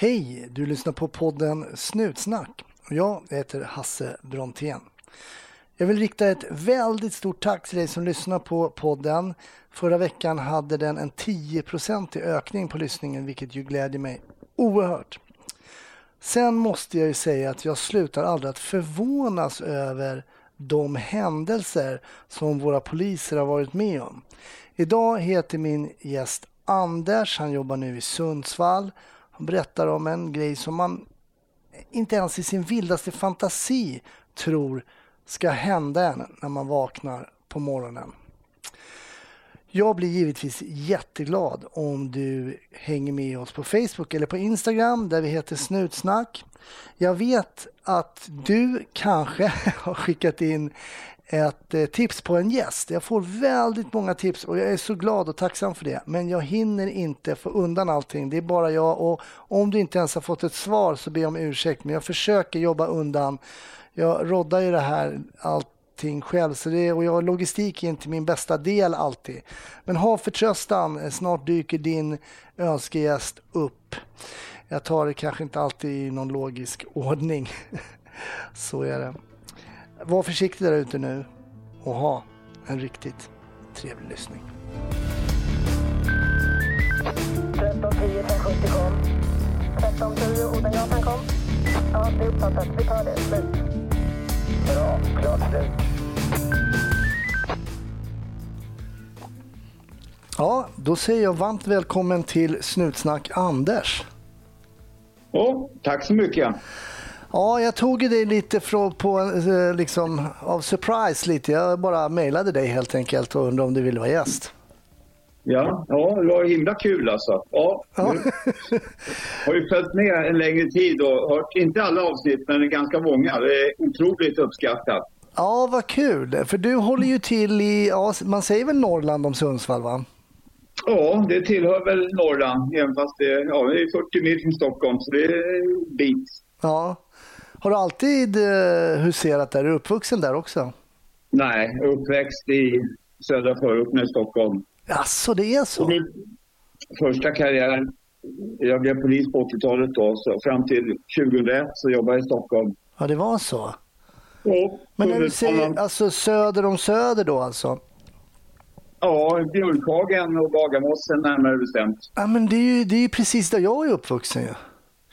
Hej! Du lyssnar på podden Snutsnack jag heter Hasse Brontén. Jag vill rikta ett väldigt stort tack till dig som lyssnar på podden. Förra veckan hade den en 10-procentig ökning på lyssningen vilket ju gläder mig oerhört. Sen måste jag ju säga att jag slutar aldrig att förvånas över de händelser som våra poliser har varit med om. Idag heter min gäst Anders. Han jobbar nu i Sundsvall. Han berättar om en grej som man inte ens i sin vildaste fantasi tror ska hända en när man vaknar på morgonen. Jag blir givetvis jätteglad om du hänger med oss på Facebook eller på Instagram där vi heter Snutsnack. Jag vet att du kanske har skickat in ett eh, tips på en gäst. Jag får väldigt många tips och jag är så glad och tacksam för det. Men jag hinner inte få undan allting. Det är bara jag och om du inte ens har fått ett svar så ber jag om ursäkt. Men jag försöker jobba undan. Jag roddar ju det här allting själv så det, och jag, logistik är inte min bästa del alltid. Men ha förtröstan, snart dyker din önskegäst upp. Jag tar det kanske inte alltid i någon logisk ordning. så är det. Var försiktig där ute nu och ha en riktigt trevlig lyssning. 1310 1070 kom. 1310 Odengatan kom. Ja, det är uppfattat. Vi tar det. Slut. Bra. Klart slut. Ja, då säger jag varmt välkommen till Snutsnack Anders. Oh, tack så mycket. Ja, jag tog dig lite från, på, eh, liksom, av surprise lite. Jag bara mejlade dig helt enkelt och undrade om du ville vara gäst. Ja, ja det var himla kul alltså. Ja, ja. har ju följt med en längre tid och hört, inte alla avsnitt, men ganska många. Det är otroligt uppskattat. Ja, vad kul. För du håller ju till i, ja, man säger väl Norrland om Sundsvall va? Ja, det tillhör väl Norrland, även fast det, ja, det är 40 mil från Stockholm, så det är en bit. Ja, har du alltid eh, huserat där? Är du uppvuxen där också? Nej, uppväxt i södra förorten i Stockholm. Alltså, det är så? Min första karriär, jag blev polis på 80-talet då, så fram till 2001 så jobbade jag i Stockholm. Ja, det var så? Ja. Men när du säger alltså söder om Söder då alltså? Ja, Björkhagen och Bagarmossen närmare bestämt. Ja, men det är ju det är precis där jag är uppvuxen ju.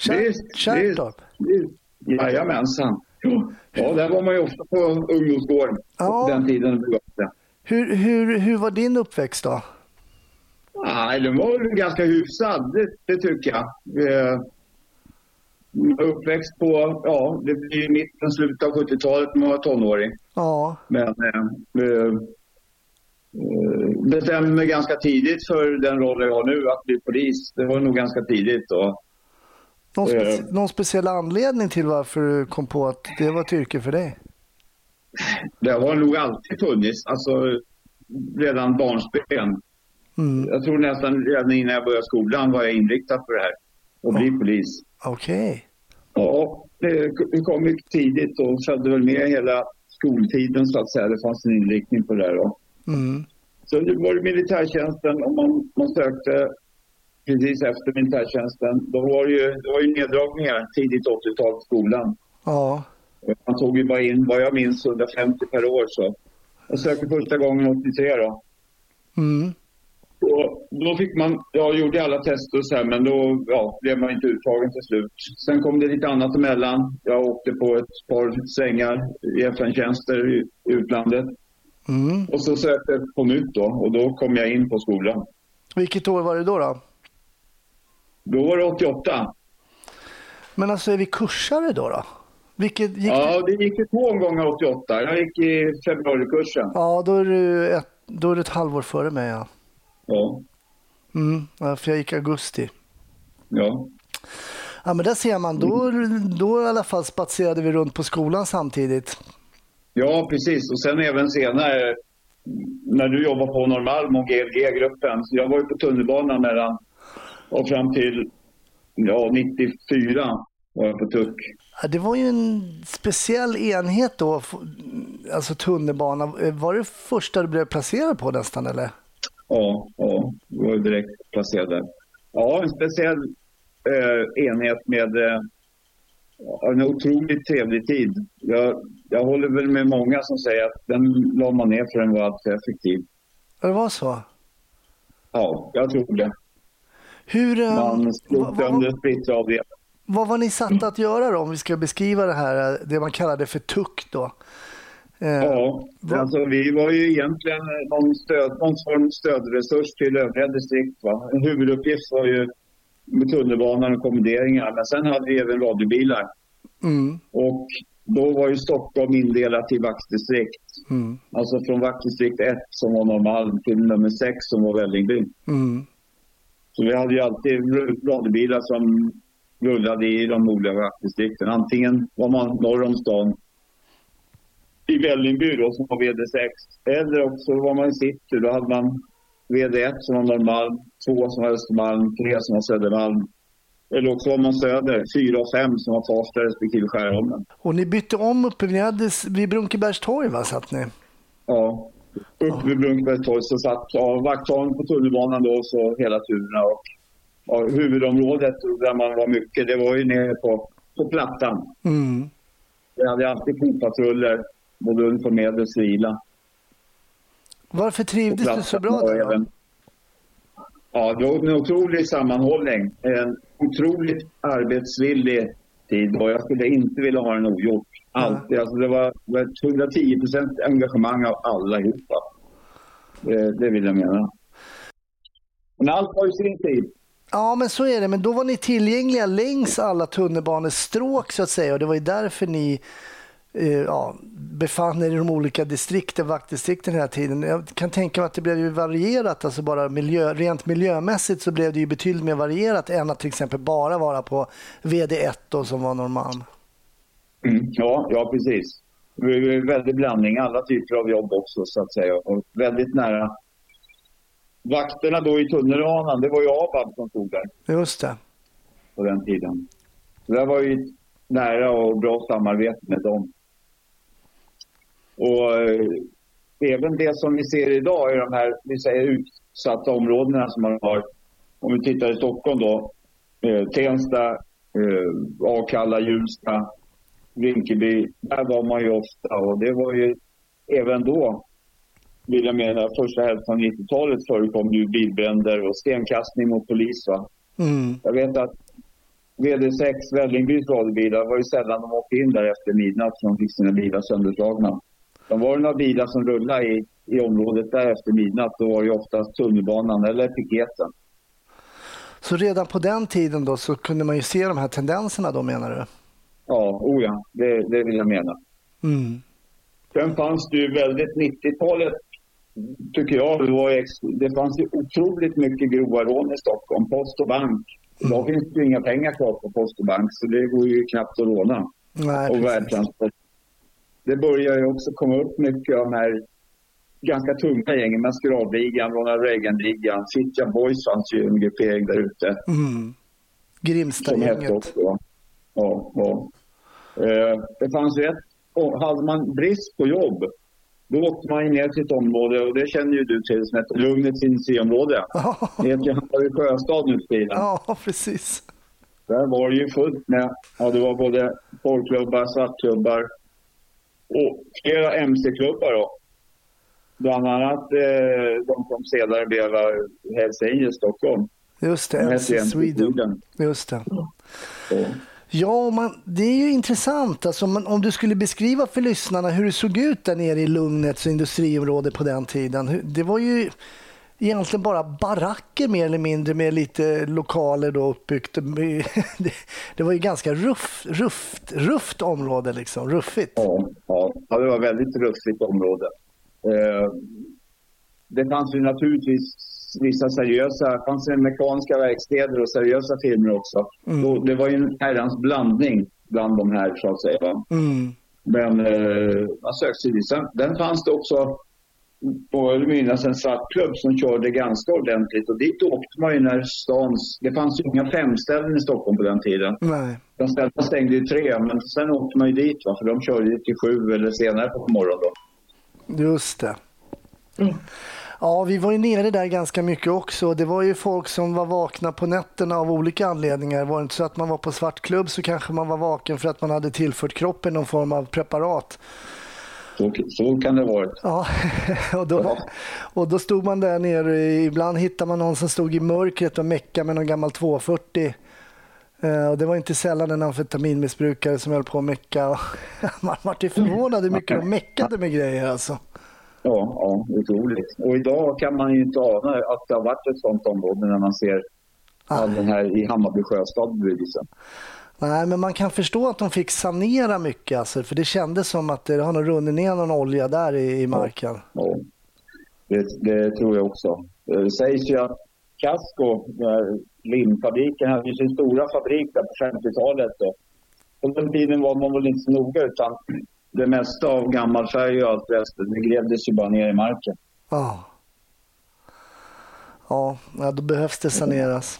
Ja. Visst, Kärrtorp. Visst. Jajamensan. Ja, där var man ju ofta på ungdomsgården ja. den tiden. Hur, hur, hur var din uppväxt då? Nej, den var ganska hyfsad, det, det tycker jag. Eh, uppväxt på, ja, det blir mitten, slutet av 70-talet när man var tonåring. Ja. Men eh, eh, bestämde mig ganska tidigt för den roll jag har nu, att bli polis. Det var nog ganska tidigt. Och, någon, specie någon speciell anledning till varför du kom på att det var ett yrke för dig? Det har nog alltid funnits, alltså redan barnsben. Mm. Jag tror nästan redan innan jag började skolan var jag inriktad på det här, att bli oh. polis. Okej. Okay. Ja, det kom mycket tidigt och följde väl med hela skoltiden så att säga. Det fanns en inriktning på det här. Mm. Så det var det militärtjänsten och man, man sökte precis efter militärtjänsten. Då var det ju, det var ju neddragningar tidigt 80-tal i skolan. Ja. Man tog ju bara in, vad jag minns, 150 per år. Så. Jag sökte första gången 83 då. Mm. Och då fick man, jag gjorde alla tester och så här, men då ja, blev man inte uttagen till slut. Sen kom det lite annat emellan. Jag åkte på ett par svängar i FN-tjänster i utlandet. Mm. Och så sökte jag på nytt då och då kom jag in på skolan. Vilket år var det då? Då, då var det 88. Men alltså är vi kursare då? då? Vilket, gick ja, det gick ju två omgångar 88. Jag gick i februarikursen. Ja, då är du ett, då är du ett halvår före mig. Ja. Ja. Mm, för jag gick i augusti. Ja. Ja, men där ser man. Då, då i alla fall spatserade vi runt på skolan samtidigt. Ja, precis. Och sen även senare när du jobbade på Norrmalm och GLG-gruppen. Jag var ju på tunnelbanan mellan och fram till ja, 94 var jag på Tuck. Det var ju en speciell enhet då, alltså tunnelbana. Var det första du blev placerad på nästan eller? Ja, ja, jag var direkt placerad där. Ja, en speciell eh, enhet med eh, en otroligt trevlig tid. Jag, jag håller väl med många som säger att den la man ner för den var alltför effektiv. Det var så? Ja, jag tror det. Hur, eh, man slog sönder splittrade vad var ni satta att göra då, om vi ska beskriva det här, det man kallade för tuck då? Eh, ja, alltså vi var ju egentligen någon, stöd, någon form stödresurs till övriga distrikt. Va? En huvuduppgift var ju med tunnelbanan och kommenderingar, men sen hade vi även radiobilar. Mm. Och då var ju Stockholm indelat i vaktdistrikt. Mm. Alltså från vaktdistrikt 1 som var Norrmalm till nummer 6 som var Vällingby. Mm. Så vi hade ju alltid radiobilar som rullade i de olika vaktdistrikten. Antingen var man norr om stan i Vällingby då, som var VD6. Eller också var man i city. Då hade man VD1 som var Norrmalm, 2 som var Östermalm, 3 som var Södermalm. Eller också var man söder, 4 och 5 som var Farsta respektive Skärholmen. Och ni bytte om uppe vid, vid Brunkebergstorg va, satt ni? Ja, uppe vid Brunkebergstorg så satt ja, vakthållaren på tunnelbanan då så hela turerna. Och ja, huvudområdet där man var mycket, det var ju nere på, på Plattan. Mm. Vi hade alltid fotpatruller, både uniformerade och civila. Varför trivdes du så bra där då? Ja, det var en otrolig sammanhållning. En otroligt arbetsvillig tid och jag skulle inte vilja ha den ogjort. Alltid. Alltså det var, var 110 procent engagemang av allihopa. Det, det vill jag mena. Men allt har ju sin tid. Ja, men så är det. Men då var ni tillgängliga längs alla tunnelbanestråk så att säga och det var ju därför ni eh, ja, befann er i de olika distrikten, vaktdistrikten hela tiden. Jag kan tänka mig att det blev ju varierat, alltså bara miljö, rent miljömässigt så blev det ju betydligt mer varierat än att till exempel bara vara på VD1 då, som var Norrmalm. Mm, ja, ja, precis. Det är väldigt blandning, alla typer av jobb också så att säga och väldigt nära vakterna då i tunnelbanan, det var ju ABAB som stod där. Just det. På den tiden. Så det var ju nära och bra samarbete med dem. Och eh, även det som vi ser idag i de här vi säger, utsatta områdena som man har. Om vi tittar i Stockholm då. Eh, Tensta, eh, Akalla, Hjulsta, Rinkeby. Där var man ju ofta och det var ju även då vill jag mena, första hälften av 90-talet förekom ju bilbränder och stenkastning mot polis. Va? Mm. Jag vet att VD6, Vällingbys radiobilar, var ju sällan de åkte in där efter midnatt för de fick sina bilar sönderslagna. De var det några bilar som rullade i, i området där efter midnatt, då var det oftast tunnelbanan eller piketen. Så redan på den tiden då så kunde man ju se de här tendenserna då menar du? Ja, oh ja, det, det vill jag mena. Mm. Sen fanns det ju väldigt 90-talet tycker jag. Det, var, det fanns ju otroligt mycket grova rån i Stockholm. Post och bank. Idag mm. finns det ju inga pengar kvar på post och bank så det går ju knappt att råna. Nej, och värdtransport. Det börjar ju också komma upp mycket av de här ganska tunga gängen. Maskeradligan, Ronald Reagan-ligan, Fittja Boys fanns ju en gruppering där ute. Mm. Grimstagänget. Ja, ja. Eh, det fanns ett, hade man brist på jobb då åkte man ner till ett område och det känner ju du till som heter Lugnets industriområde. Det heter ju Hammarby sjöstad nu för tiden. Ja, precis. Där var det ju fullt med, ja det var både porrklubbar, svartklubbar och flera mc-klubbar då. Bland annat eh, de som senare blev Hells Angels Stockholm. Just det, MC Sweden. Just det. Så. Ja, man, det är ju intressant. Alltså, man, om du skulle beskriva för lyssnarna hur det såg ut där nere i Lugnets industriområde på den tiden. Det var ju egentligen bara baracker mer eller mindre med lite lokaler då uppbyggt. Det var ju ganska ruff, rufft, rufft område, liksom. ruffigt. Ja, ja, det var väldigt ruffigt område. Eh, det fanns ju naturligtvis vissa seriösa, det fanns mekaniska verkstäder och seriösa filmer också. Mm. det var ju en herrans blandning bland de här så att säga. Mm. Men eh, man sökte sig dit. Den fanns det också på minnas en svartklubb som körde ganska ordentligt och dit åkte man ju när stans... Det fanns ju inga femställen i Stockholm på den tiden. Nej. De ställena stängde ju tre men sen åkte man ju dit va, för de körde ju till sju eller senare på morgonen då. Just det. Mm. Ja, vi var ju nere där ganska mycket också. Det var ju folk som var vakna på nätterna av olika anledningar. Var det inte så att man var på svartklubb så kanske man var vaken för att man hade tillfört kroppen någon form av preparat. Så, så kan det vara. Ja, och då, och då stod man där nere. Ibland hittade man någon som stod i mörkret och meckade med någon gammal 240. Eh, och det var inte sällan en amfetaminmissbrukare som höll på att mecka. Man var förvånad hur mycket de meckade med grejer alltså. Ja, ja, otroligt. Och idag kan man ju inte ana att det har varit ett sånt område när man ser all den här i Hammarby sjöstad bebyggelsen. Nej, men man kan förstå att de fick sanera mycket, alltså, för det kändes som att det har nog runnit ner någon olja där i, i marken. Ja, ja. Det, det, tror jag också. Det sägs ju att Casco, limfabriken, hade sin stora fabrik där på 50-talet. På den tiden var man väl inte så noga utan det mesta av gammal färg och allt resten, det grävdes ju bara ner i marken. Ja. Ja, då behövs det saneras.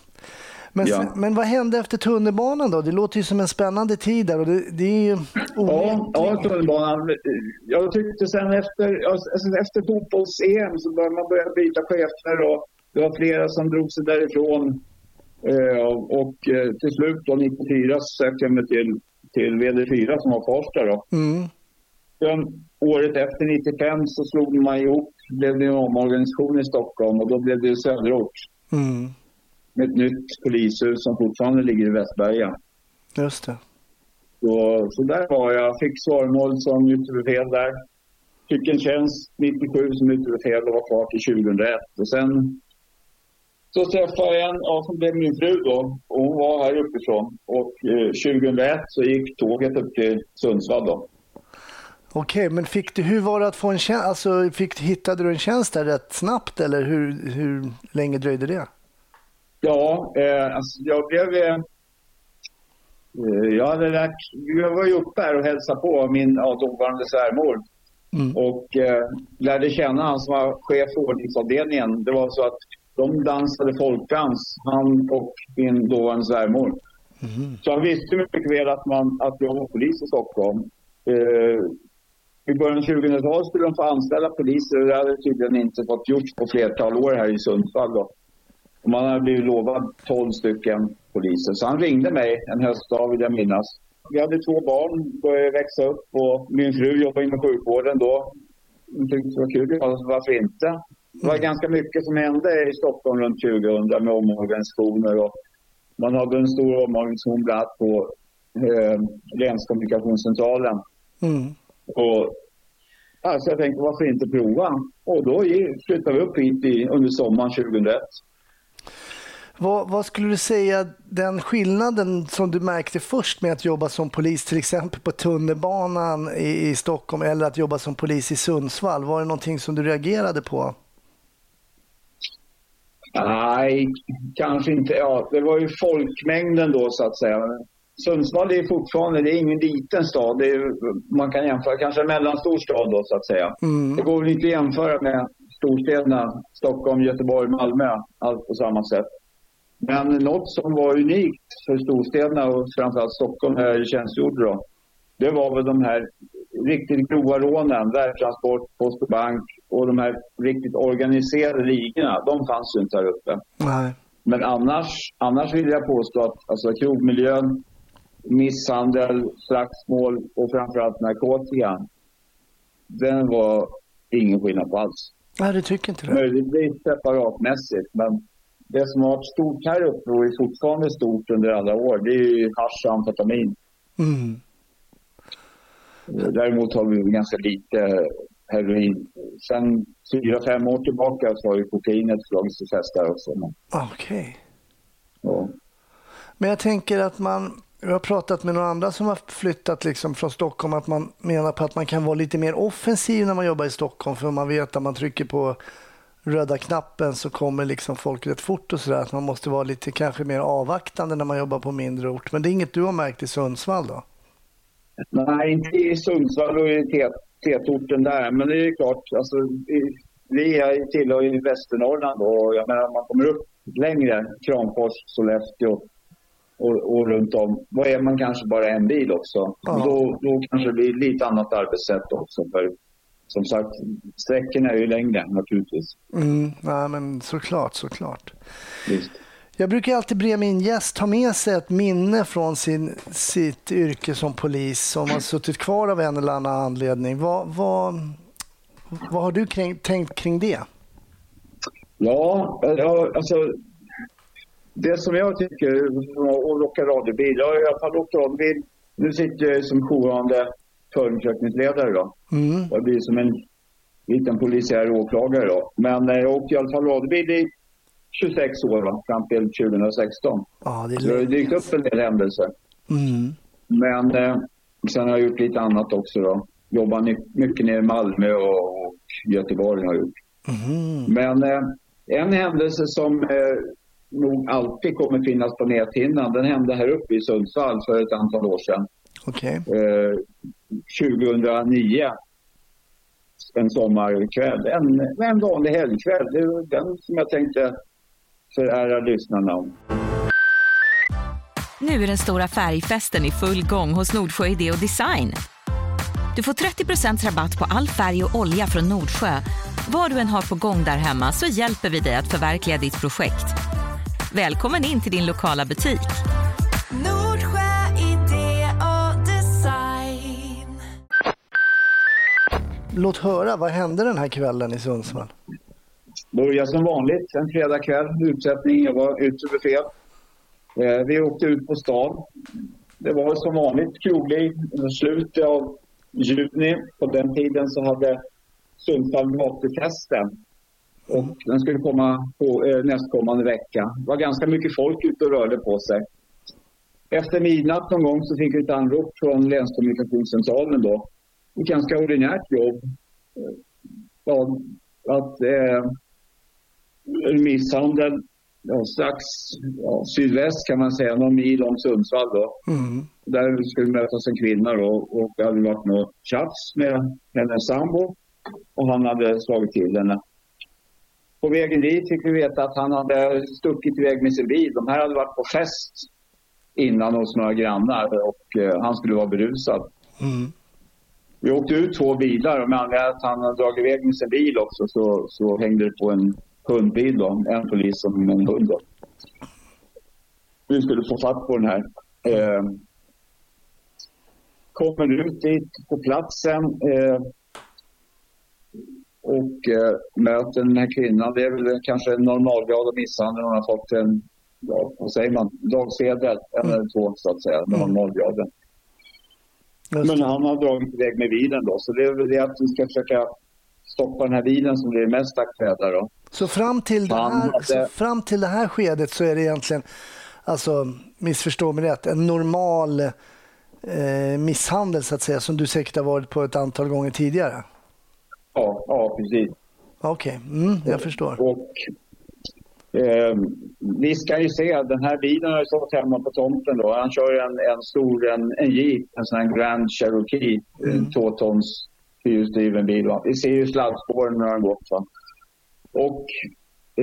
Men, ja. men vad hände efter tunnelbanan då? Det låter ju som en spännande tid där och det, det är ju ja, ja, tunnelbanan. Jag tyckte sen efter, alltså efter fotbolls-EM så började man börja byta chefer och det var flera som drog sig därifrån. Eh, och eh, till slut då 94 så sökte jag mig till, till VD4 som var Farsta då. Mm. Året efter 95 så slog man ihop, blev det en omorganisation i Stockholm och då blev det Söderort. Mm. Med ett nytt polishus som fortfarande ligger i Västberga. Just det. Så, så där var jag. Fick svarmål som ytterbefäl där. Fick en tjänst 97 som ytterbefäl och var kvar till 2001. Och sen så träffade jag en ja, som blev min fru då. Och hon var här uppifrån. Och eh, 2001 så gick tåget upp till Sundsvall då. Okej, men fick du, hur var det att få en tjänst? Alltså, fick, hittade du en tjänst där rätt snabbt eller hur, hur länge dröjde det? Ja, eh, alltså jag blev... Eh, jag, hade lärt, jag var ju uppe här och hälsade på min ja, dåvarande svärmor. Mm. Och eh, lärde känna han som var chef för ordningsavdelningen. Det var så att de dansade folkdans, han och min dåvarande svärmor. Mm. Så han visste mycket väl att, man, att jag var polis i Stockholm. Eh, i början av 2000-talet skulle de få anställa poliser och det hade tydligen inte fått gjort på flertal år här i Sundsvall. Då. Och man hade blivit lovad 12 stycken poliser. Så han ringde mig en höstdag vill jag minnas. Vi hade två barn, började växa upp och min fru jobbade inom sjukvården då. Hon tyckte det var kul, alltså, varför inte? Det var ganska mycket som hände i Stockholm runt 2000 med omorganisationer. Och man hade en stor omorganisation bland annat på eh, länskommunikationscentralen. Mm. Och, alltså jag tänkte varför inte prova? Och då flyttade vi upp hit i, under sommaren 2001. Vad, vad, skulle du säga den skillnaden som du märkte först med att jobba som polis till exempel på tunnelbanan i, i Stockholm eller att jobba som polis i Sundsvall? Var det någonting som du reagerade på? Nej, kanske inte. Ja, det var ju folkmängden då så att säga. Sundsvall är fortfarande, det är ingen liten stad. Är, man kan jämföra, kanske en mellanstor stad då så att säga. Mm. Det går väl inte att jämföra med storstäderna Stockholm, Göteborg, Malmö, allt på samma sätt. Men något som var unikt för storstäderna och framförallt Stockholm här jag tjänstgjorde då, det var väl de här riktigt grova rånen, värdtransport, post och bank och de här riktigt organiserade ligorna, de fanns ju inte här uppe. Nej. Men annars, annars vill jag påstå att alltså, krogmiljön, misshandel, slagsmål och framförallt narkotika, den var ingen skillnad på alls. Nej, du tycker inte det? Möjligtvis separatmässigt, men det som har varit stort här uppe och är fortfarande stort under alla år, det är ju hasch och amfetamin. Mm. Däremot har vi ganska lite heroin. Sen fyra, fem år tillbaka så har ju kokainet slagit sig fäst där också. Okej. Okay. Ja. Men jag tänker att man, jag har pratat med några andra som har flyttat liksom från Stockholm, att man menar på att man kan vara lite mer offensiv när man jobbar i Stockholm, för man vet att man trycker på röda knappen så kommer liksom folk rätt fort och sådär. Att man måste vara lite kanske mer avvaktande när man jobbar på mindre ort. Men det är inget du har märkt i Sundsvall då? Nej, inte i Sundsvall och i tätorten där. Men det är klart, alltså, vi är, tillhör ju Västernorrland och jag menar, man kommer upp längre, Kramfors, Sollefteå och, och runt om. Då är man kanske bara en bil också. Ja. Då, då kanske det blir lite annat arbetssätt också för som sagt, sträckorna är ju längre naturligtvis. Mm, ja, men såklart, såklart. Just. Jag brukar alltid be min gäst ha med sig ett minne från sin, sitt yrke som polis som har suttit kvar av en eller annan anledning. Vad, vad, vad har du kring, tänkt kring det? Ja, alltså det som jag tycker, att åka radiobil, jag har i alla fall åkt radiobil. Nu sitter jag som jourhavande förundersökningsledare då. Mm. Jag blir som en liten polisiär åklagare då. Men jag åkte i alla fall radiobil i 26 år va? fram till 2016. Ja, det, är Så det har dykt upp en del händelser. Mm. Men eh, sen har jag gjort lite annat också då. Jobbat mycket nere i Malmö och, och Göteborg har jag gjort. Mm. Men eh, en händelse som eh, nog alltid kommer finnas på näthinnan, den hände här uppe i Sundsvall för ett antal år sedan. Okay. Eh, 2009 en sommarkväll. En, en vanlig helgkväll. Det är den som jag tänkte förära lyssnarna om. Nu är den stora färgfesten i full gång hos Nordsjö Idé och Design. Du får 30% rabatt på all färg och olja från Nordsjö. Vad du än har på gång där hemma så hjälper vi dig att förverkliga ditt projekt. Välkommen in till din lokala butik. Nordsjö Idé och Design. Låt höra, vad hände den här kvällen i Sundsvall? Började som vanligt en fredagkväll, utsättning. Jag var ute för fel. Eh, vi åkte ut på stan. Det var som vanligt kroglig i slutet av juni. På den tiden så hade Sundsvall gatufesten. Och den skulle komma på eh, nästkommande vecka. Det var ganska mycket folk ute och rörde på sig. Efter midnatt någon gång så fick vi ett anrop från länskommunikationscentralen då. Ett ganska ordinärt jobb. Ja, att eh, misshandel ja, strax ja, sydväst kan man säga, någon mil om Sundsvall. Då. Mm. Där skulle mötas en kvinna då, och det hade varit något tjafs med hennes sambo och han hade slagit till henne. På vägen dit fick vi veta att han hade stuckit iväg med sin bil. De här hade varit på fest innan hos några grannar och eh, han skulle vara berusad. Mm. Vi åkte ut två bilar och med anledning att han hade dragit iväg med sin bil också så, så hängde det på en hundbil då, en polis och en hund. Då. Vi skulle få fatt på den här. Eh, kommer ut dit på platsen eh, och eh, möter den här kvinnan. Det är väl kanske en normalgrad av misshandel. Hon har fått en, ja, vad säger man, dagsedel, en eller två så att säga, mm. normalgraden. Men han har dragit iväg med bilen då, så det är väl det att vi ska försöka stoppa den här bilen som blir mest aktuella då. Så fram till, det här, så fram till det här skedet så är det egentligen, alltså missförstå mig rätt, en normal eh, misshandel så att säga som du säkert har varit på ett antal gånger tidigare? Ja, ja precis. Okej, okay. mm, jag förstår. Och, eh, vi ska ju se, den här bilen har stått hemma på tomten då. Han kör en, en stor, en, en Jeep, en sån här Grand Cherokee, mm. tvåtons fyrhjulsdriven bil. Va? Vi ser ju sladdspåren när han gått. Va? Och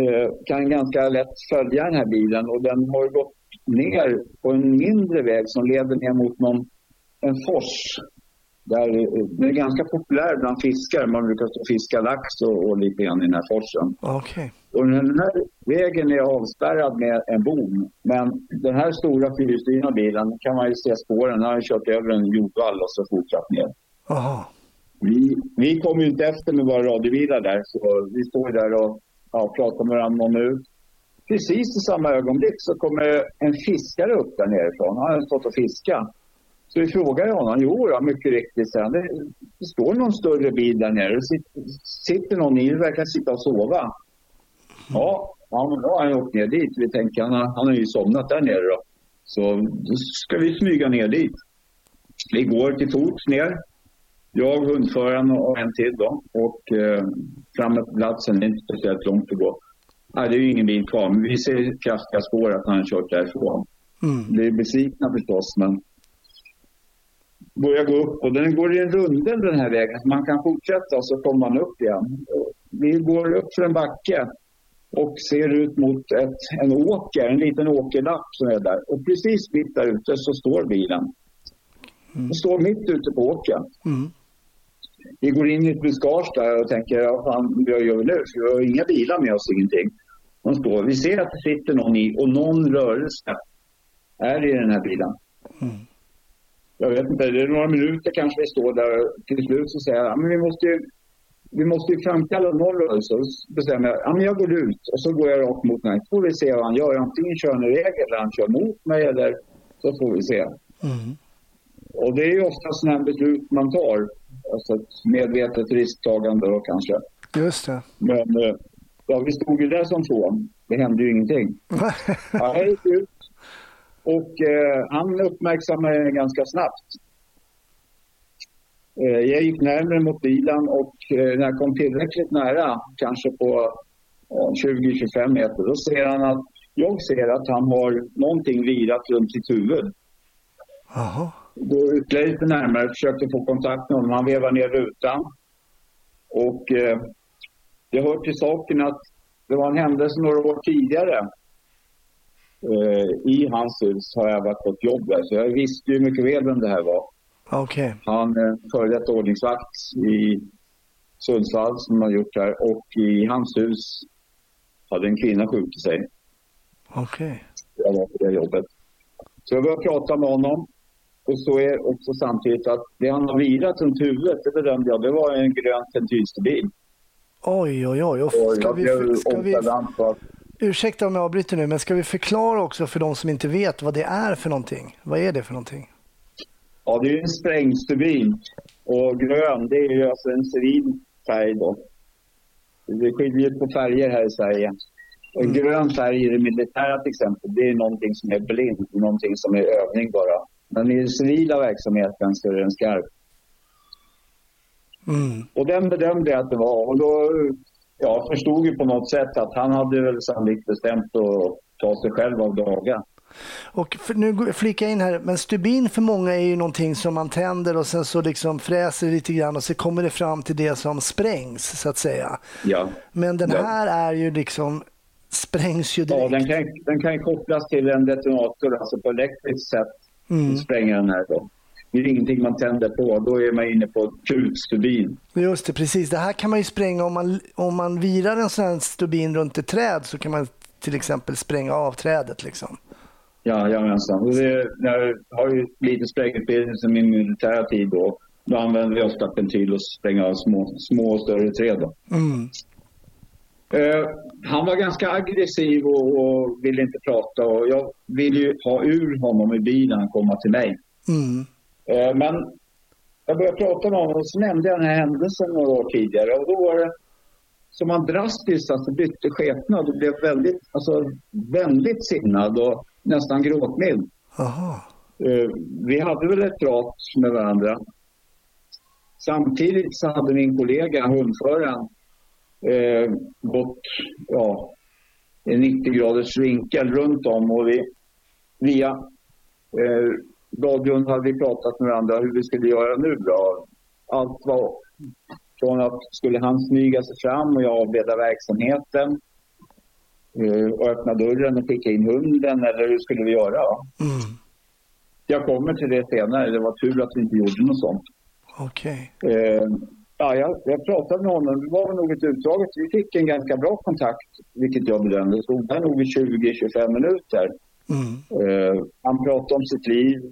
eh, kan ganska lätt följa den här bilen och den har gått ner på en mindre väg som leder ner mot någon, en fors. Där, den är ganska populär bland fiskare. Man brukar fiska lax och, och lite grann i den här forsen. Okay. Och den här vägen är avspärrad med en bom. Men den här stora fyrhjulsdrivna bilen kan man ju se spåren. Den har kört över en jordvall och så fortsatt ner. Aha. Vi, vi kommer ju inte efter med våra radiobilar där, så vi står där och ja, pratar med varandra minut. Precis i samma ögonblick så kommer en fiskare upp där nerifrån. Han har stått och fiskat. Så vi frågar honom. Jo, ja, mycket riktigt, sen. Det, det står någon större bil där nere. Det sitter, sitter någon i, verkar sitta och sova. Ja, ja men då har han åkt ner dit. Vi tänker, han har, han har ju somnat där nere då. Så då ska vi smyga ner dit. Vi går till fots ner. Jag, hundföraren och en till då. Och eh, framme på platsen, det är inte speciellt långt att gå. Nej, det är ju ingen bil kvar, men vi ser kraftiga spår att han har kört därifrån. Mm. Är besvikna förstås, men börjar gå upp och den går i en rundel den här vägen så man kan fortsätta och så kommer man upp igen. Vi går upp för en backe och ser ut mot ett, en åker, en liten åkerlapp som är där. Och precis mitt där ute så står bilen. Mm. Den står mitt ute på åkern. Mm. vi går in i ett buskage där och tänker, ja, fan, vad gör vi nu? Vi har inga bilar med oss, ingenting. De står, vi ser att det sitter någon i och någon rörelse är i den här bilen. Mm. Jag vet inte, det är några minuter kanske vi står där. Till slut så säger jag, men vi måste ju, vi måste ju framkalla någon rörelse. Och så bestämmer jag, ja, men jag går ut och så går jag rakt mot mig. Så får vi se vad han gör. Antingen kör han iväg eller han kör mot mig eller så får vi se. Mm. Och det är ju ofta sådana här beslut man tar. Alltså ett medvetet risktagande då kanske. Just det. Men eh, ja, vi stod ju där som två. Det hände ju ingenting. jag gick ut och eh, han uppmärksammade mig ganska snabbt. Eh, jag gick närmare mot bilen och eh, när jag kom tillräckligt nära, kanske på 20-25 meter, då ser han att jag ser att han har någonting virat runt sitt huvud. Aha. Går ytterligare lite närmare, försökte få kontakt med honom. Han vevar ner rutan. Och eh, det hör till saken att det var en händelse några år tidigare. Eh, I hans hus har jag varit på ett jobb där, så jag visste ju mycket väl vem det här var. Okay. Han eh, före detta ordningsvakt i Sundsvall som har gjort det här och i hans hus hade en kvinna skjutit sig. Okej. Okay. Jag var på det jobbet. Så jag började prata med honom och så är också samtidigt att det han har vilat runt huvudet, det bedömde jag, det var en grön tentilsterbil. Oj, oj, oj. Och ska vi, ska vi, ursäkta om jag avbryter nu, men ska vi förklara också för de som inte vet vad det är för någonting? Vad är det för någonting? Ja, det är en sprängstubin. Och grön, det är ju alltså en civil färg då. Det skiljer på färger här i Sverige. En mm. grön färg i det militära till exempel, det är någonting som är blind, någonting som är övning bara. Men i den civila verksamheten så är den skarp. Mm. Och den bedömde jag att det var. Och då ja, förstod ju på något sätt att han hade väl sannolikt bestämt att ta sig själv av daga. Och för, nu flikar jag in här, men stubin för många är ju någonting som man tänder och sen så liksom fräser lite grann och så kommer det fram till det som sprängs så att säga. Ja. Men den här är ju liksom sprängs ju direkt. Ja, den kan, den kan kopplas till en detonator, alltså på elektriskt sätt mm. spränger den här då. Det är ingenting man tänder på, då är man inne på krutstubin. Just det, precis. Det här kan man ju spränga om man, om man virar en sån här stubin runt ett träd så kan man till exempel spränga av trädet. Liksom. Ja, jajamensan. Det, jag har ju lite sprängutbildning som min militära tid då. Då använder vi ofta pentil och spränga av små, små och större träd. Mm. Uh, han var ganska aggressiv och, och, ville inte prata och jag ville ju ha ur honom i bilen och komma till mig. Mm. Uh, men jag började prata med honom och så nämnde jag den här händelsen några år tidigare och då var det som han drastiskt alltså bytte skepnad och blev väldigt, alltså, väldigt sinnad och nästan gråtmild. Uh, vi hade väl ett prat med varandra. Samtidigt så hade min kollega, hundföraren, eh, gått ja, en 90 graders vinkel runt om och vi via eh, radion hade vi pratat med varandra hur vi skulle göra nu då. Allt var från att skulle han smyga sig fram och jag avleda verksamheten eh, och öppna dörren och skicka in hunden eller hur skulle vi göra? Mm. Jag kommer till det senare. Det var tur att vi inte gjorde något sånt. Okej. Okay. Eh, Ja, jag, jag pratade med honom. Det var nog ett utdraget. Vi fick en ganska bra kontakt, vilket jag bedömde. Stod där nog i 20-25 minuter. Mm. Uh, han pratade om sitt liv.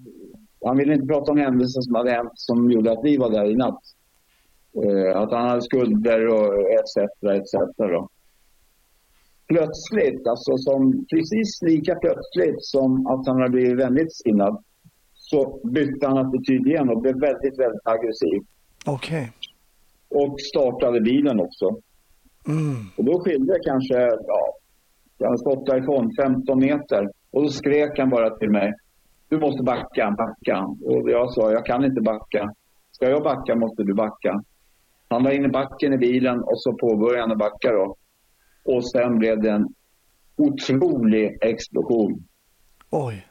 Han ville inte prata om händelser som hade hänt som gjorde att vi var där i natt. Uh, att han hade skulder och etc. etc. Då. Plötsligt, alltså som, precis lika plötsligt som att han hade blivit vänligt sinnad så bytte han attityd igen och blev väldigt, väldigt aggressiv. Okej. Okay och startade bilen också. Mm. Och då skilde kanske, ja, jag hade stått därifrån 15 meter och då skrek han bara till mig. Du måste backa, backa. Och jag sa, jag kan inte backa. Ska jag backa måste du backa. Han var inne i backen i bilen och så påbörjade han att backa då. Och sen blev det en otrolig explosion. Oj.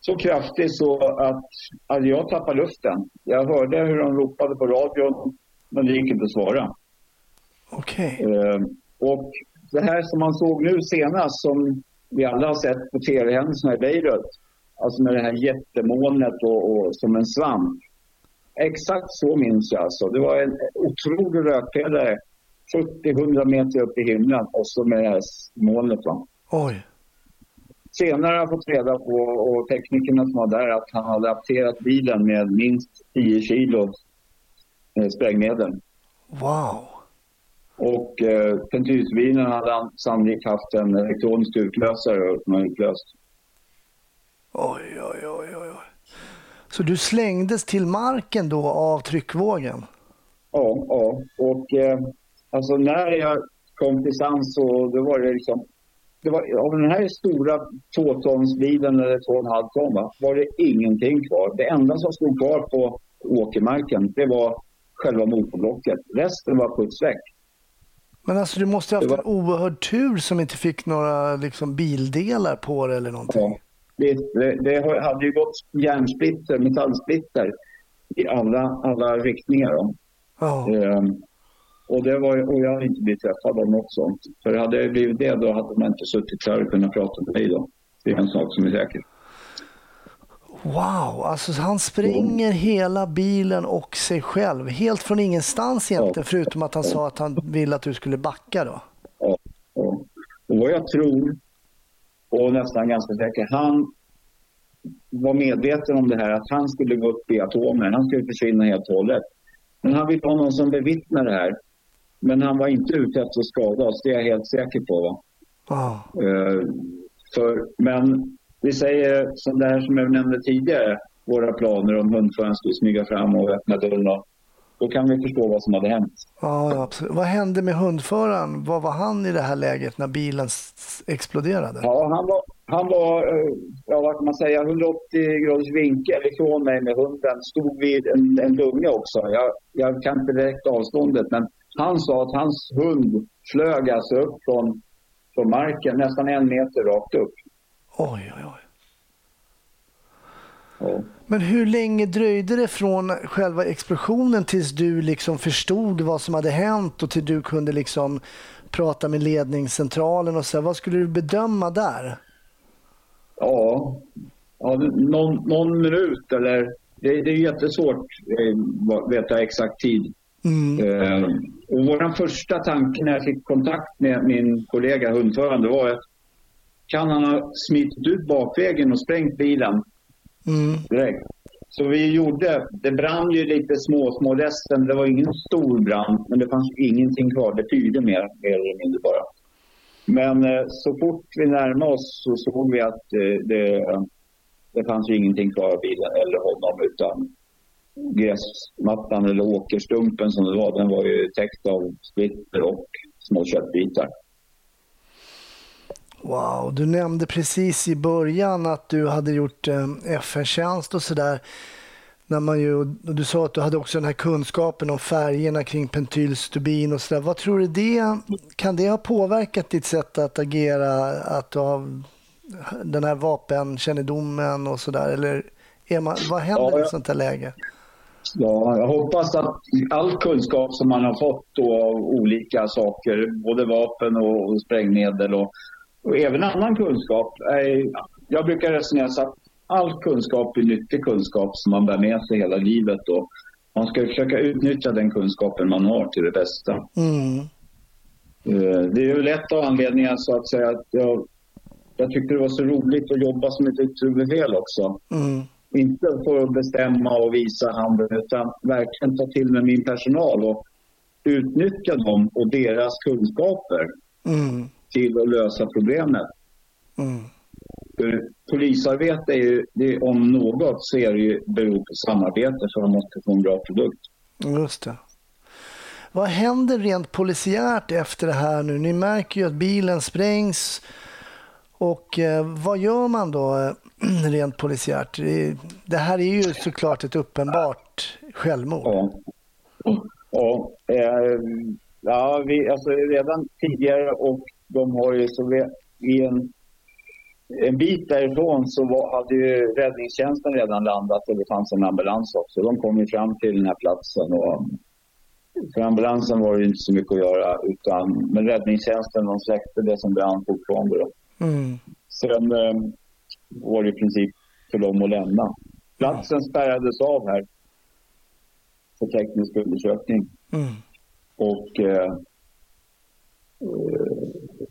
Så kraftig så att, att jag tappade luften. Jag hörde hur de ropade på radion men det gick inte att svara. Okej. Okay. Eh, och det här som man såg nu senast, som vi alla har sett på tv-händelserna i Beirut, alltså med det här jättemolnet och, och som en svamp. exakt så minns jag alltså. Det var en otrolig rökpelare 70-100 meter upp i himlen och så med det här molnet. Va? Oj. Senare har jag fått reda på, och teknikerna som var där, att han hade apterat bilen med minst 10 kilo eh, sprängmedel. Wow. Och eh, pentylsbilen hade han sannolikt haft en elektronisk utlösare som har utlöst. Oj, oj, oj, oj. Så du slängdes till marken då av tryckvågen? Ja, ja. Och eh, alltså när jag kom till sans så då var det liksom det var, av den här stora tvåtonsbilen eller två och en halv ton va, var det ingenting kvar. Det enda som stod kvar på åkermarken det var själva motorblocket. Resten var putsväck. Men alltså du måste ha haft var... en oerhörd tur som inte fick några liksom, bildelar på det eller någonting. Ja. Det, det, hade ju gått järnsplitter, metallsplitter i alla, alla riktningar. Ja. Ehm, och, det var, och jag hade inte blivit träffad av något sånt. För hade det blivit det då hade man inte suttit här och kunnat prata med mig då. Det är en sak som är säker. Wow, alltså han spränger mm. hela bilen och sig själv. Helt från ingenstans egentligen, ja. förutom att han ja. sa att han ville att du skulle backa då. Ja, ja. Och vad jag tror, och nästan ganska säker, han var medveten om det här att han skulle gå upp i atomer. Han skulle försvinna helt och hållet. Men han vill ha någon som bevittnar det här. Men han var inte ute efter att skada oss, det är jag helt säker på. Va? Oh. Uh, för, men vi säger som det här som jag nämnde tidigare, våra planer om hundföraren skulle smyga fram och öppna dörren. Då kan vi förstå vad som hade hänt. Ja, absolut. Vad hände med hundföraren? Vad var han i det här läget när bilen exploderade? Ja, han var, han var eh, ja, vad kan man säga, 180 graders vinkel ifrån mig med hunden. Stod vid en, en lunga också. Jag, jag kan inte direkt avståndet, men han sa att hans hund flög alltså upp från, från marken nästan en meter rakt upp. Oj, oj, oj. Men hur länge dröjde det från själva explosionen tills du liksom förstod vad som hade hänt och till du kunde liksom prata med ledningscentralen och så vad skulle du bedöma där? Ja, ja någon, någon minut eller det, det är jättesvårt att eh, veta exakt tid. Mm. Eh, och vår första tanke när jag fick kontakt med min kollega hundförande var att kan han ha smitit ut bakvägen och sprängt bilen mm. direkt. Så vi gjorde, det brann ju lite små, små resten. Det var ingen stor brand, men det fanns ingenting kvar. Det tyrde mer, mer eller mindre bara. Men eh, så fort vi närmade oss så såg vi att eh, det, det fanns ju ingenting kvar av bilen eller honom utan gräsmattan eller åkerstumpen som det var, den var ju täckt av splitter och små köttbitar. Wow, du nämnde precis i början att du hade gjort eh, FN-tjänst och sådär. du sa att du hade också den här kunskapen om färgerna kring pentylstubin och sådär. Vad tror du det, kan det ha påverkat ditt sätt att agera, att du har den här vapenkännedomen och sådär? Eller är man, vad händer ja, i ett sånt här läge? Ja, jag hoppas att all kunskap som man har fått då av olika saker, både vapen och, och sprängmedel och och även annan kunskap. Jag brukar resonera så att all kunskap är nyttig kunskap som man bär med sig hela livet. Och man ska försöka utnyttja den kunskapen man har till det bästa. Mm. Eh, det är ju lätt av anledningar så att säga att jag, jag tyckte det var så roligt att jobba som ett yttre fel också. Mm. Inte för att bestämma och visa handen utan verkligen ta till med min personal och utnyttja dem och deras kunskaper. Mm till att lösa problemet. Mm. För polisarbete är ju, det, om något så är det ju beror på samarbete för att man ska få en bra produkt. Just det. Vad händer rent polisiärt efter det här nu? Ni märker ju att bilen sprängs. Och eh, vad gör man då eh, rent polisiärt? Det här är ju såklart ett uppenbart självmord. Ja, ja, eh, ja vi, alltså redan tidigare och de har ju så vi, i en, en bit därifrån så var, hade ju räddningstjänsten redan landat och det fanns en ambulans också. De kom ju fram till den här platsen och för ambulansen var det inte så mycket att göra utan men räddningstjänsten de släckte det som brann fortfarande. Mm. Sen eh, var det i princip för dem att lämna. Platsen spärrades av här för teknisk undersökning. Mm. Och eh,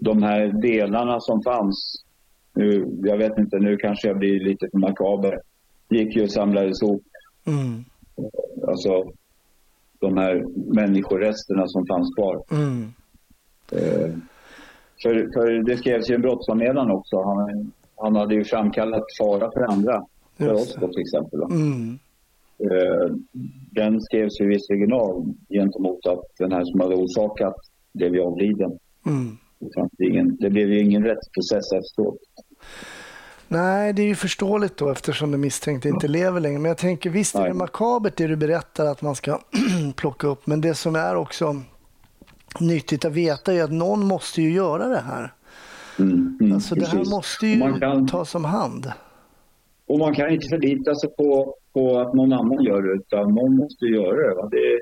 de här delarna som fanns, nu, jag vet inte, nu kanske jag blir lite för makaber, gick ju och samlades ihop. Mm. Alltså de här människoresterna som fanns kvar. Mm. Eh, för, för det skrevs ju en brottsanmälan också. Han, han hade ju framkallat fara för andra. För Just oss då till exempel. Då. Mm. Eh, den skrevs ju visserligen av gentemot att den här som hade orsakat blev ju avliden. Mm. Det, fanns ingen, det blev ju ingen rättsprocess efteråt. Nej, det är ju förståeligt då eftersom den misstänkte inte lever längre. Men jag tänker visst är det makabert det du berättar att man ska plocka upp. Men det som är också nyttigt att veta är att någon måste ju göra det här. Mm, mm, Alltså det här precis. måste ju kan, tas om hand. Och man kan inte förlita sig på, på att någon annan gör det, utan någon måste göra det. Det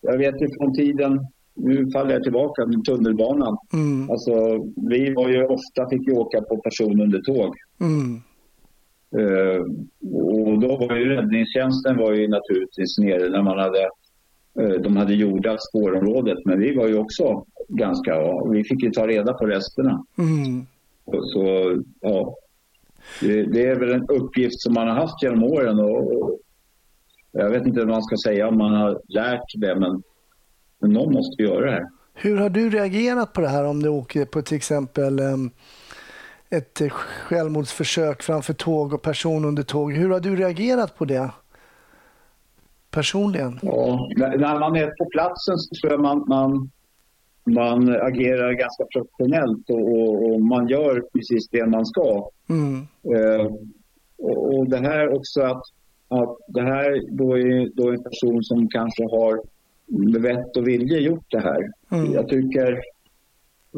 jag vet ju från tiden, nu faller jag tillbaka, med tunnelbanan. Mm. Alltså, vi var ju ofta fick ju åka på person under tåg. Mm. Eh, och då var ju räddningstjänsten var ju naturligtvis nere när man hade eh, de hade jordat spårområdet men vi var ju också ganska, ja, vi fick ju ta reda på resterna. Mm. Så, så ja, det, det är väl en uppgift som man har haft genom åren och, och jag vet inte vad man ska säga om man har lärt det men, men någon måste göra det här. Hur har du reagerat på det här om du åker på till exempel em, ett självmordsförsök framför tåg och person under tåg? Hur har du reagerat på det personligen? Ja, när man är på platsen så tror jag man, man, man agerar ganska professionellt och, och, och man gör precis det man ska. Mm. Eh, och, och det här också att, att det här då är då en person som kanske har med vett och vilja gjort det här. Mm. Jag tycker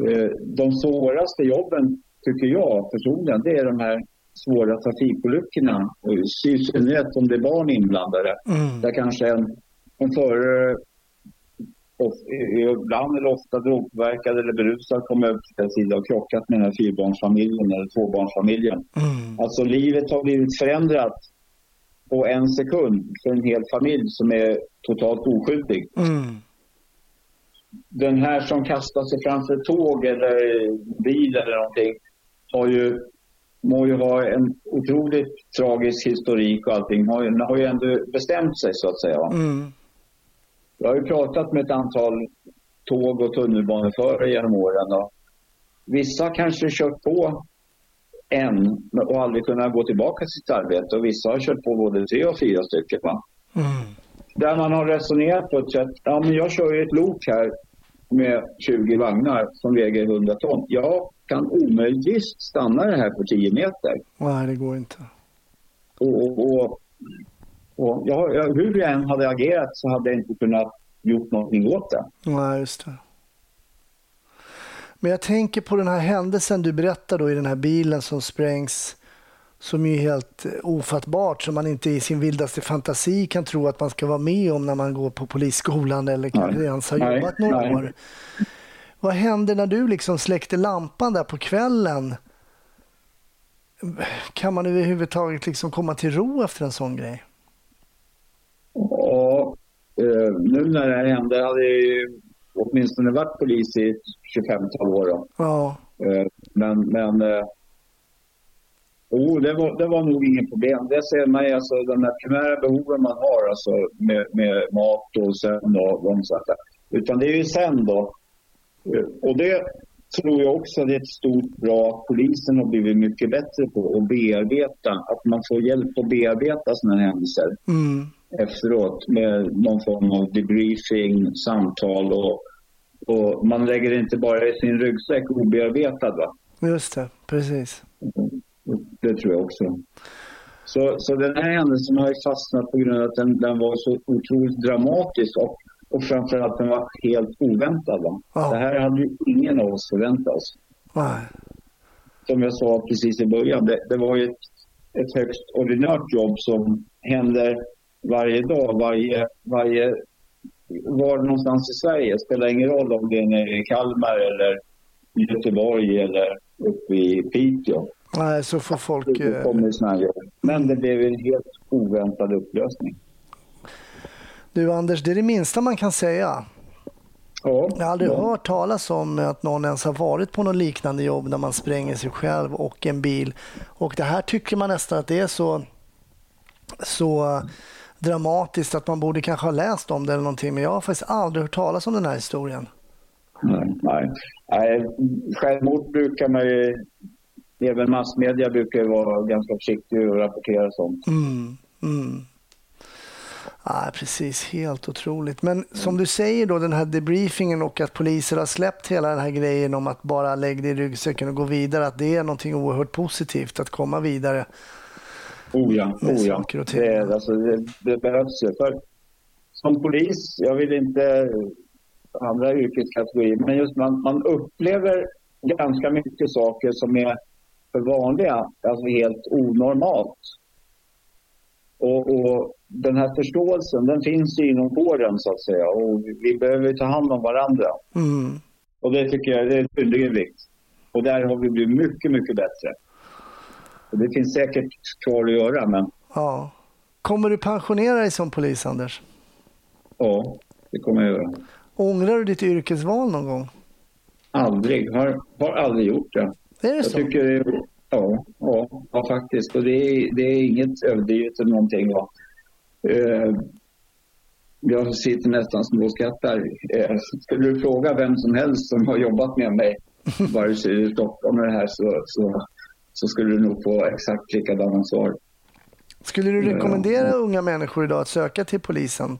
eh, de svåraste jobben, tycker jag personligen, det är de här svåra trafikolyckorna. I synnerhet om det är barn inblandade. Mm. Där kanske en, en förare of, ibland eller ofta drogpåverkad eller berusad kommer upp till sida och krockat med den här fyrbarnsfamiljen eller tvåbarnsfamiljen. Mm. Alltså livet har blivit förändrat på en sekund för en hel familj som är totalt oskyldig. Mm. Den här som kastar sig framför ett tåg eller bil eller någonting har ju, må ju ha en otroligt tragisk historik och allting. Har, ju- har ju ändå bestämt sig så att säga. Mm. Jag har ju pratat med ett antal tåg och tunnelbaneförare genom åren. Och vissa kanske kört på en och aldrig kunnat gå tillbaka till sitt arbete och vissa har kört på både tre och fyra stycken. Va? Mm. Där man har resonerat på ett sätt. Ja, men jag kör ju ett lok här med 20 vagnar som väger 100 ton. Jag kan omöjligtvis stanna det här på 10 meter. Nej, det går inte. Och, och, och, och jag, hur jag än hade agerat så hade jag inte kunnat gjort någonting åt det. Nej, just det. Men jag tänker på den här händelsen du berättar då i den här bilen som sprängs som är helt eh, ofattbart som man inte i sin vildaste fantasi kan tro att man ska vara med om när man går på polisskolan eller kanske Nej. ens har Nej, jobbat några nej. år. Vad hände när du liksom släckte lampan där på kvällen? Kan man överhuvudtaget liksom komma till ro efter en sån grej? Ja, eh, nu när det här hände hade jag ju åtminstone varit polis i 25-tal år. Då. Ja, Eh, men men eh, oh, det, var, det var nog inget problem. Det ser man ju, alltså de här primära behoven man har alltså med, med mat och sömn och de saker. Utan det är ju sen då. Eh, och det tror jag också det är ett stort bra polisen har blivit mycket bättre på att bearbeta. Att man får hjälp att bearbeta sådana händelser mm. Efteråt med någon form av debriefing, samtal och, och man lägger inte bara i sin ryggsäck obearbetad. Va? just det, precis. Det tror jag också. Så, så den här händelsen har ju fastnat på grund av att den, den var så otroligt dramatisk och, och framförallt den var helt oväntad. Va? Ja. Det här hade ju ingen av oss förväntat oss. Nej. Som jag sa precis i början, det, det var ju ett, ett högst ordinärt jobb som händer varje dag, varje, varje var någonstans i Sverige. Spelar ingen roll om det är nere i Kalmar eller Göteborg eller uppe i Piteå. Nej, så får folk... Det eh, kommer såna här jobb. Men det blev en helt oväntad upplösning. Du Anders, det är det minsta man kan säga. Ja, Jag har aldrig ja. hört talas om att någon ens har varit på något liknande jobb där man spränger sig själv och en bil. Och det här tycker man nästan att det är så, så dramatiskt att man borde kanske ha läst om det eller någonting. Men jag har faktiskt aldrig hört talas om den här historien. Nej, nej. nej. Självmord brukar man ju... Även massmedia brukar vara ganska försiktiga att rapportera sånt. Mm, mm. Ja, precis, helt otroligt. Men som du säger då, den här debriefingen och att poliser har släppt hela den här grejen om att bara lägga det i ryggsäcken och gå vidare, att det är någonting oerhört positivt att komma vidare. Oh ja, oh ja. Det, alltså, det, det behövs ju. För som polis, jag vill inte andra yrkeskategorier, men just man, man upplever ganska mycket saker som är för vanliga, alltså helt onormalt. Och, och den här förståelsen, den finns ju inom kåren så att säga och vi behöver ta hand om varandra. Mm. Och det tycker jag det är synnerligen viktigt. Och där har vi blivit mycket, mycket bättre. Och det finns säkert kvar att göra, men Ja. Kommer du pensionera dig som polis, Anders? ja, det kommer jag göra. Ångrar du ditt yrkesval någon gång? Aldrig, har, har aldrig gjort det. Är det Jag så? tycker, ja, ja, ja faktiskt. Och det är, det är inget överdrivet eller någonting. Va? Eh, jag sitter nästan småskrattar. Eh, skulle du fråga vem som helst som har jobbat med mig, vare sig i Stockholm eller här, så, så, så skulle du nog få exakt likadana svar. Skulle du Ja. rekommendera unga människor idag att söka till polisen?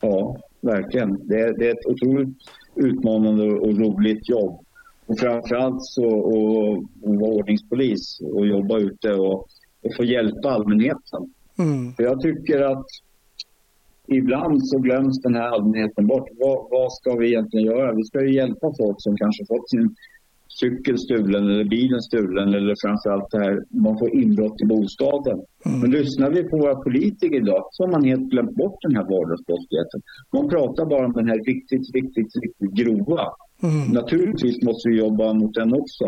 Ja, verkligen. Det är, det är ett otroligt utmanande och roligt jobb. Och framförallt så att vara ordningspolis och jobba ute och, och få hjälpa allmänheten. Mm. För jag tycker att ibland så glöms den här allmänheten bort. Vad, vad ska vi egentligen göra? Vi ska ju hjälpa folk som kanske fått sin cykel stulen eller bilen stulen eller framförallt det här man får inbrott i bostaden. Men lyssnar vi på våra politiker idag så har man helt glömt bort den här vardagsbrottsligheten. Man pratar bara om den här riktigt, riktigt, riktigt grova. Mm. Naturligtvis måste vi jobba mot den också.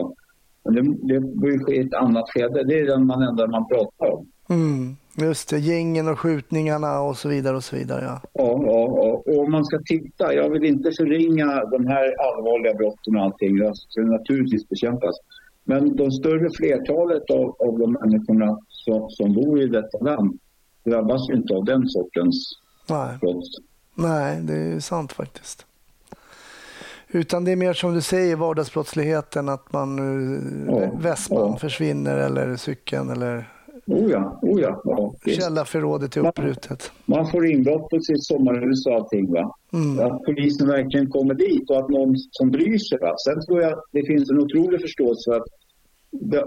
Men det, det bör ske i ett annat skede. Det är den man enda man pratar om. Mm. Just det, gängen och skjutningarna och så vidare och så vidare. Ja. Ja, ja, ja. Och om man ska titta, jag vill inte förringa de här allvarliga brotten och allting. Det ska naturligtvis bekämpas. Men de större flertalet av, av de människorna som, som bor i detta land drabbas ju inte av den sortens Nej. brott. Nej, det är sant faktiskt. Utan det är mer som du säger, vardagsbrottsligheten, att man Ja, vespan ja. försvinner eller cykeln eller Oh ja, oh ja. ja källarförrådet är uppbrutet. Man får inbrott på sitt sommarhus och allting. Va? Mm. Att polisen verkligen kommer dit och att någon som bryr sig. Va? Sen tror jag det finns en otrolig förståelse för att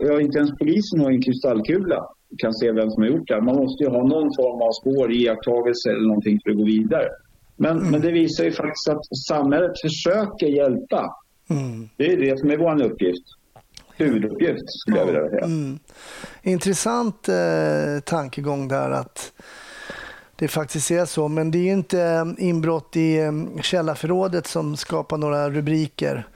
ja, inte ens polisen har en kristallkula kan se vem som har gjort det. Man måste ju ha någon form av spår, iakttagelse eller någonting för att gå vidare. Men, men det visar ju faktiskt att samhället försöker hjälpa. Mm. Det är det som är vår uppgift. Huvuduppgift skulle jag vilja säga. Mm. Intressant eh, tankegång där att det faktiskt är så. Men det är ju inte eh, inbrott i eh, källarförrådet som skapar några rubriker.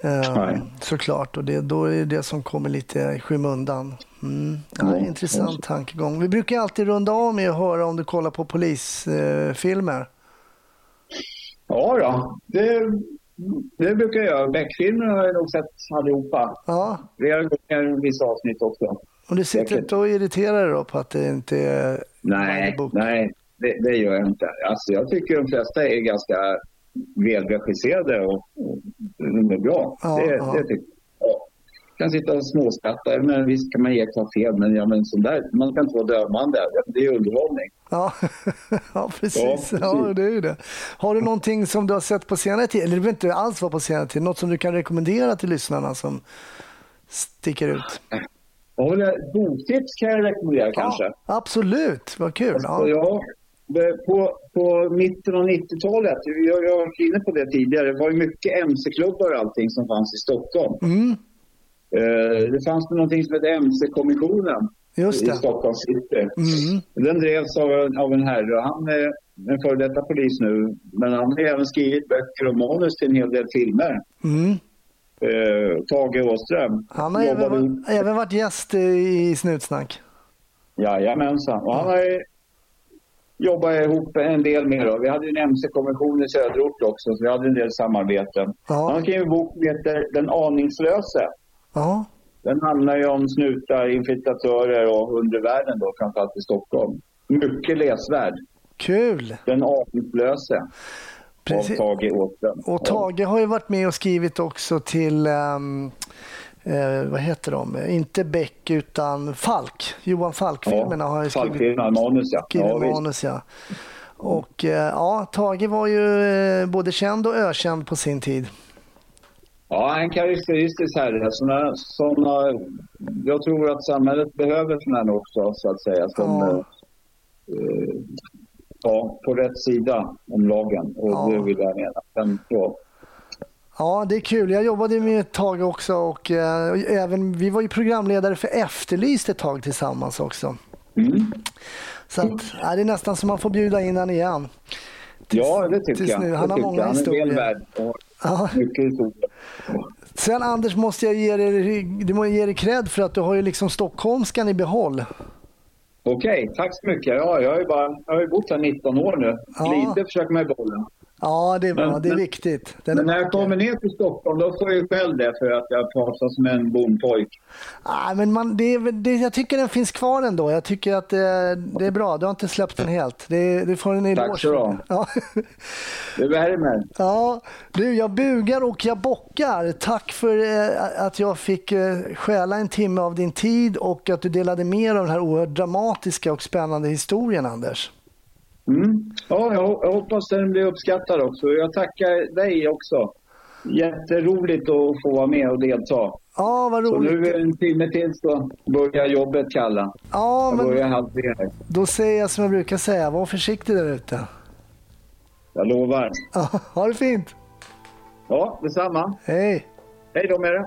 Eh, såklart. Och det, då är det det som kommer lite i skymundan. Mm. Ja, Ja, intressant ja. tankegång. Vi brukar alltid runda av med att höra om du kollar på polisfilmer. Eh. Ja, då. Det, det brukar jag göra. Beck-filmer har jag nog sett allihopa. ja, Flera gånger vissa avsnitt också. och du sitter inte och irriterar dig då på att det inte är Nej, nej det, det gör jag inte. Alltså, jag tycker de flesta är ganska välregisserade och, och de är bra. Ja, det, ja. det tycker jag. Ja. kan sitta och småskratta. Men visst kan man iaktta fel, men, ja, men sån där, man kan inte vara dömande. Det är underhållning. Ja, ja precis. Ja, Ja, precis. det är det. Har du någonting som du har sett på senare tid, eller det behöver inte alls vara på senare tid, något som du kan rekommendera till lyssnarna som sticker ut? Ja, ett boktips kan jag rekommendera kanske. Ja, absolut, vad kul. Så Ja. ja, på, på mitten av 90-talet, jag, jag var inne på det tidigare, det var mycket mc-klubbar och allting som fanns i Stockholm. Mm, Eh, det fanns någonting som hette MC-kommissionen i det. Stockholm city. Mm, Den drevs av, en- av en herre han är en före detta polis nu. Men han har även skrivit böcker och manus till en hel del filmer. mm. Eh, Tage Åström. Han har även, varit- även varit gäst i Snutsnack. Jajamensan. Och han har ju jag ihop en del med. Då. Vi hade en MC-konvention i söderort också, så vi hade en del samarbeten. Ja. Han skrev en bok som heter Den aningslöse. Ja, Den handlar ju om snutar, infiltratörer och undervärlden då, framförallt i Stockholm. Mycket läsvärd. kul. Den aningslöse Precis. av Tage Åström. Och Tage har ju varit med och skrivit också till, ehm, eh, vad heter de, inte Beck utan Falk. Johan Falk-filmerna har ju skrivit, Falkfilmerna, manus ja. skrivit ja manus. Ja. Och eh, ja, Tage var ju eh, både känd och ökänd på sin tid. Ja, en karaktäristisk herre. Såna, såna, jag tror att samhället behöver sådana också, så att säga. Som, Ja. eh, eh, ja, på rätt sida om lagen. Och Ja. det vill jag mena. Sen, ja. Ja, det är kul. Jag jobbade med ett tag också och eh, även, vi var ju programledare för Efterlyst ett tag tillsammans också. Mm. Så att, ja, det är nästan som man får bjuda in honom igen. ja, det tycker tills jag. nu. Det Han har tycker många jag. Han är historier. väl värd Ja. mycket historia. Sen Anders måste jag ge dig, du måste ge dig cred för att du har ju liksom stockholmskan i behåll. Okej, tack så mycket. Ja, jag har ju, bara, jag har ju bott här 19 år nu. Ja. Lite försöker ju behålla. Ja, det är bra. Men- det är viktigt. Den Men när jag kommer ner till Stockholm då får jag själv det för att jag pratar som en bondpojk. Nej, men man, det, det, jag tycker den finns kvar ändå. Jag tycker att det, det är bra. Du har inte släppt den helt. Det, du får en eloge. Tack så du ha. Ja. Det värmer. ja, du, jag bugar och jag bockar. Tack för eh, att jag fick eh, stjäla en timme av din tid och att du delade med dig av den här oerhört dramatiska och spännande historien, Anders. Mm. Ja, jag, jag hoppas den blir uppskattad också. Jag tackar dig också. Jätteroligt att få vara med och delta. Ja, vad Så roligt. nu är det en timme till så börjar jobbet kalla. Ja, Jag börjar halv tre då säger jag som jag brukar säga. Var försiktig där ute. Jag lovar. Ja, ha det fint. Ja, detsamma. Hej. Hej då med er.